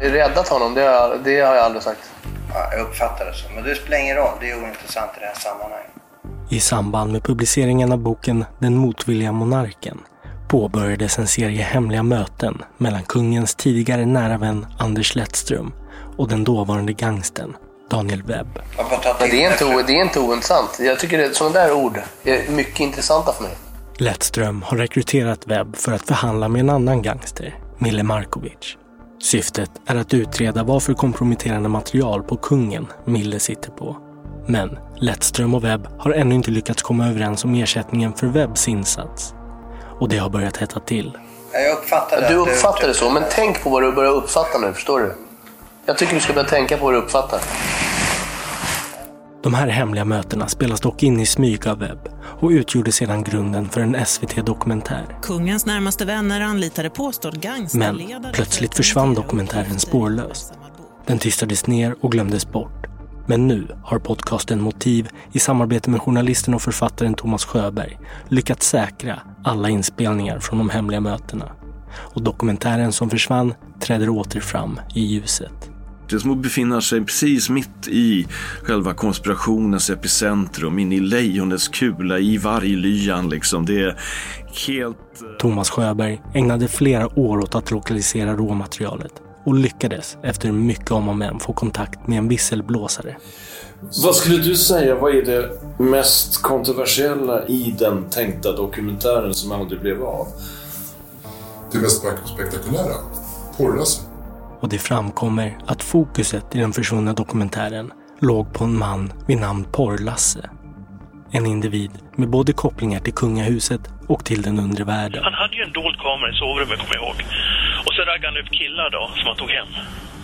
Räddat honom, det har, jag, det har jag aldrig sagt. Ja, jag uppfattar det så. Men det spelar ingen roll. Det är ointressant i det här sammanhanget. I samband med publiceringen av boken Den motvilliga monarken påbörjades en serie hemliga möten mellan kungens tidigare nära vän Anders Lettström och den dåvarande gangsten Daniel Webb. Det är inte, det är inte ointressant. Jag tycker att sådana där ord är mycket intressanta för mig. Lettström har rekryterat Webb för att förhandla med en annan gangster, Mille Markovic. Syftet är att utreda vad för komprometterande material på kungen Mille sitter på. Men Lettström och Webb har ännu inte lyckats komma överens om ersättningen för Webbs insats. Och det har börjat hetta till. Ja, Jag uppfattar det. Du uppfattar det så, men tänk på vad du börjar uppfatta nu, förstår du? Jag tycker du ska börja tänka på vad du uppfattar. De här hemliga mötena spelas dock in i smyg av Webb och utgjorde sedan grunden för en SVT-dokumentär. Kungens närmaste vänner anlitade påstådd gangsterledare... Men plötsligt försvann dokumentären spårlöst. Den tystades ner och glömdes bort. Men nu har podcasten Motiv i samarbete med journalisten och författaren Thomas Sjöberg lyckats säkra alla inspelningar från de hemliga mötena. Och dokumentären som försvann träder åter fram i ljuset. Det är som att befinna sig precis mitt i själva konspirationens epicentrum, in i lejonets kula, i varglyan liksom. Det är helt... Thomas Sjöberg ägnade flera år åt att lokalisera råmaterialet och lyckades efter mycket om och men få kontakt med en visselblåsare. Vad skulle du säga, vad är det mest kontroversiella i den tänkta dokumentären som aldrig blev av? Det mest spektakulära? Porrrasse. Och det framkommer att fokuset i den försvunna dokumentären låg på en man vid namn Porrlasse. En individ med både kopplingar till kungahuset och till den undre världen. Han hade ju en dold kamera i sovrummet, kommer jag ihåg. Och så raggade han upp killar då, som han tog hem.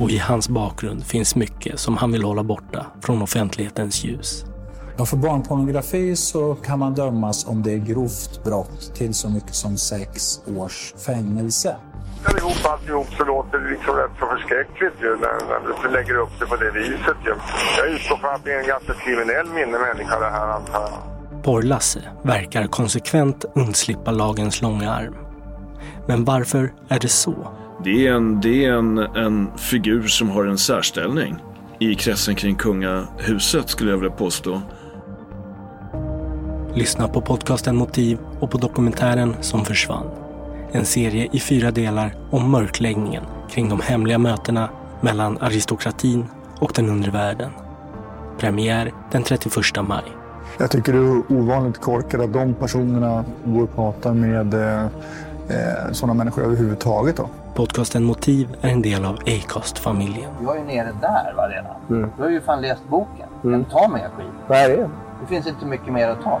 Och i hans bakgrund finns mycket som han vill hålla borta från offentlighetens ljus. Ja, för barnpornografi så kan man dömas om det är grovt brott till så mycket som sex års fängelse. Ihop alltihop så låter det liksom rätt så förskräckligt ju när, när du lägger upp det på det viset ju. Jag utgår från att det är en ganska kriminell minne människa det här antar jag. Porr-Lasse verkar konsekvent undslippa lagens långa arm. Men varför är det så? Det är, en, det är en, en figur som har en särställning i kretsen kring kungahuset skulle jag vilja påstå. Lyssna på podcasten Motiv och på dokumentären som försvann. En serie i fyra delar om mörkläggningen kring de hemliga mötena mellan aristokratin och den undre världen. Premiär den 31 maj. Jag tycker det är ovanligt korkat att de personerna går och pratar med eh, eh, sådana människor överhuvudtaget. Då. Podcasten Motiv är en del av Acast-familjen. Jag är nere där va, redan. Mm. Du har ju fan läst boken. Mm. Kan ta mer skit. Vad är det? Det finns inte mycket mer att ta.